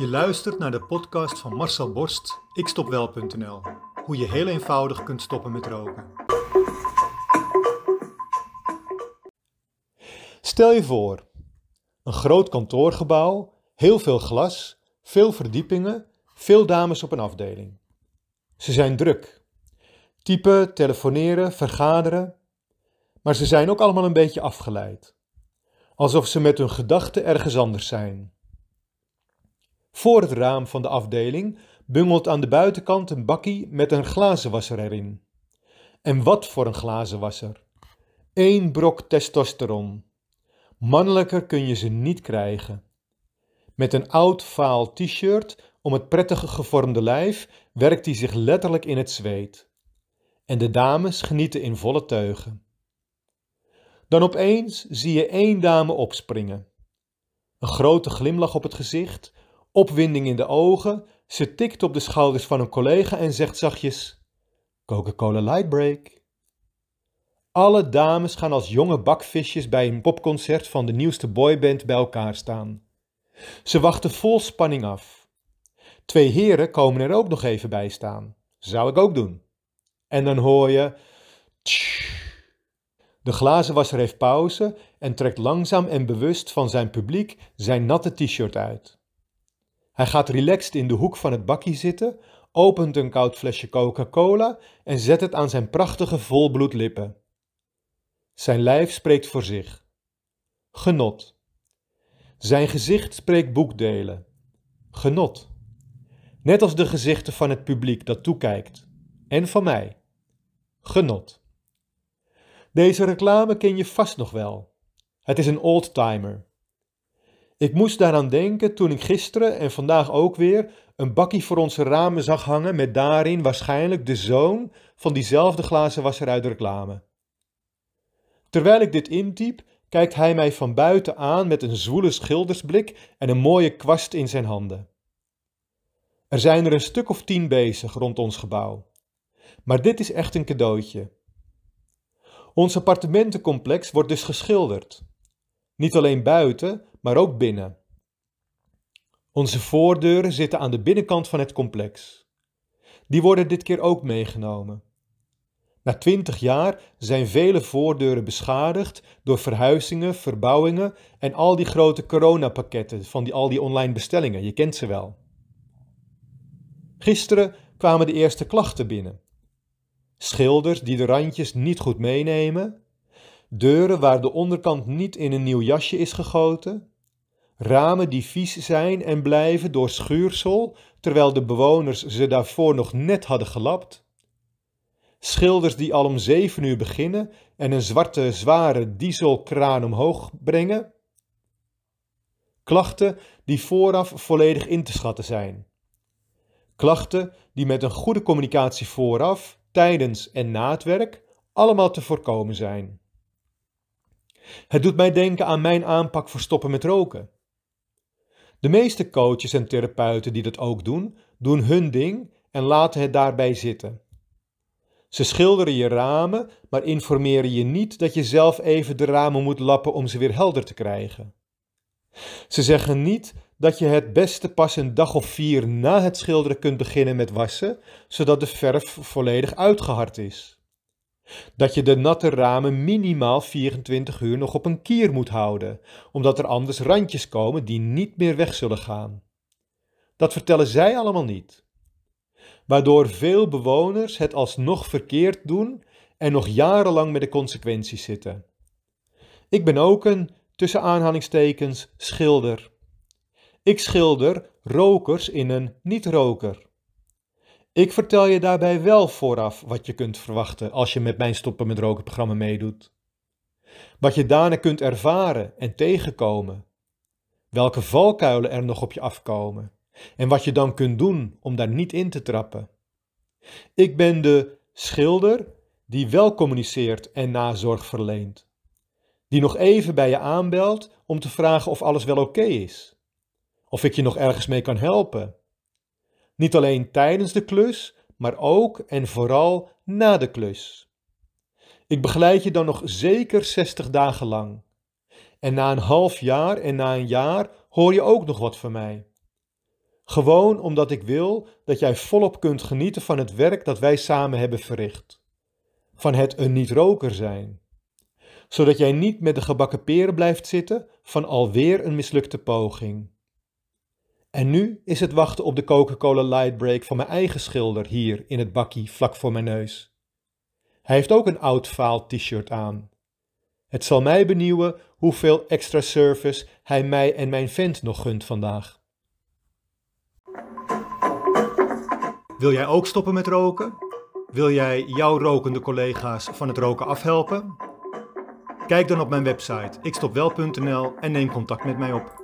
Je luistert naar de podcast van Marcel Borst, ikstopwel.nl. Hoe je heel eenvoudig kunt stoppen met roken. Stel je voor, een groot kantoorgebouw, heel veel glas, veel verdiepingen, veel dames op een afdeling. Ze zijn druk. Typen, telefoneren, vergaderen. Maar ze zijn ook allemaal een beetje afgeleid. Alsof ze met hun gedachten ergens anders zijn. Voor het raam van de afdeling bungelt aan de buitenkant een bakkie met een glazenwasser erin. En wat voor een glazenwasser! Eén brok testosteron. Mannelijker kun je ze niet krijgen. Met een oud vaal t-shirt om het prettige gevormde lijf werkt hij zich letterlijk in het zweet. En de dames genieten in volle teugen. Dan opeens zie je één dame opspringen. Een grote glimlach op het gezicht, opwinding in de ogen, ze tikt op de schouders van een collega en zegt zachtjes: Coca-Cola Lightbreak. Alle dames gaan als jonge bakvisjes bij een popconcert van de nieuwste boyband bij elkaar staan. Ze wachten vol spanning af. Twee heren komen er ook nog even bij staan. Zou ik ook doen. En dan hoor je. Tsch. De glazenwasser heeft pauze en trekt langzaam en bewust van zijn publiek zijn natte t-shirt uit. Hij gaat relaxed in de hoek van het bakje zitten, opent een koud flesje Coca-Cola en zet het aan zijn prachtige volbloed lippen. Zijn lijf spreekt voor zich. Genot. Zijn gezicht spreekt boekdelen. Genot. Net als de gezichten van het publiek dat toekijkt. En van mij. Genot. Deze reclame ken je vast nog wel. Het is een oldtimer. Ik moest daaraan denken toen ik gisteren en vandaag ook weer een bakkie voor onze ramen zag hangen met daarin waarschijnlijk de zoon van diezelfde glazenwasser uit reclame. Terwijl ik dit intyp, kijkt hij mij van buiten aan met een zwoele schildersblik en een mooie kwast in zijn handen. Er zijn er een stuk of tien bezig rond ons gebouw. Maar dit is echt een cadeautje. Ons appartementencomplex wordt dus geschilderd. Niet alleen buiten, maar ook binnen. Onze voordeuren zitten aan de binnenkant van het complex. Die worden dit keer ook meegenomen. Na twintig jaar zijn vele voordeuren beschadigd door verhuizingen, verbouwingen en al die grote coronapakketten van die, al die online bestellingen. Je kent ze wel. Gisteren kwamen de eerste klachten binnen. Schilders die de randjes niet goed meenemen, deuren waar de onderkant niet in een nieuw jasje is gegoten, ramen die vies zijn en blijven door schuursel, terwijl de bewoners ze daarvoor nog net hadden gelapt, schilders die al om zeven uur beginnen en een zwarte, zware dieselkraan omhoog brengen, klachten die vooraf volledig in te schatten zijn. Klachten die met een goede communicatie vooraf, tijdens en na het werk allemaal te voorkomen zijn. Het doet mij denken aan mijn aanpak voor stoppen met roken. De meeste coaches en therapeuten die dat ook doen, doen hun ding en laten het daarbij zitten. Ze schilderen je ramen, maar informeren je niet dat je zelf even de ramen moet lappen om ze weer helder te krijgen. Ze zeggen niet dat je het beste pas een dag of vier na het schilderen kunt beginnen met wassen, zodat de verf volledig uitgehard is. Dat je de natte ramen minimaal 24 uur nog op een kier moet houden, omdat er anders randjes komen die niet meer weg zullen gaan. Dat vertellen zij allemaal niet. Waardoor veel bewoners het alsnog verkeerd doen en nog jarenlang met de consequenties zitten. Ik ben ook een, tussen aanhalingstekens, schilder. Ik schilder rokers in een niet-roker. Ik vertel je daarbij wel vooraf wat je kunt verwachten als je met mijn stoppen met roken programma meedoet. Wat je daarna kunt ervaren en tegenkomen. Welke valkuilen er nog op je afkomen. En wat je dan kunt doen om daar niet in te trappen. Ik ben de schilder die wel communiceert en nazorg verleent. Die nog even bij je aanbelt om te vragen of alles wel oké is. Of ik je nog ergens mee kan helpen. Niet alleen tijdens de klus, maar ook en vooral na de klus. Ik begeleid je dan nog zeker 60 dagen lang. En na een half jaar en na een jaar hoor je ook nog wat van mij. Gewoon omdat ik wil dat jij volop kunt genieten van het werk dat wij samen hebben verricht. Van het een niet-roker zijn. Zodat jij niet met de gebakken peren blijft zitten van alweer een mislukte poging. En nu is het wachten op de Coca-Cola Light Break van mijn eigen schilder hier in het bakkie vlak voor mijn neus. Hij heeft ook een oud faal t-shirt aan. Het zal mij benieuwen hoeveel extra service hij mij en mijn vent nog gunt vandaag. Wil jij ook stoppen met roken? Wil jij jouw rokende collega's van het roken afhelpen? Kijk dan op mijn website ikstopwel.nl en neem contact met mij op.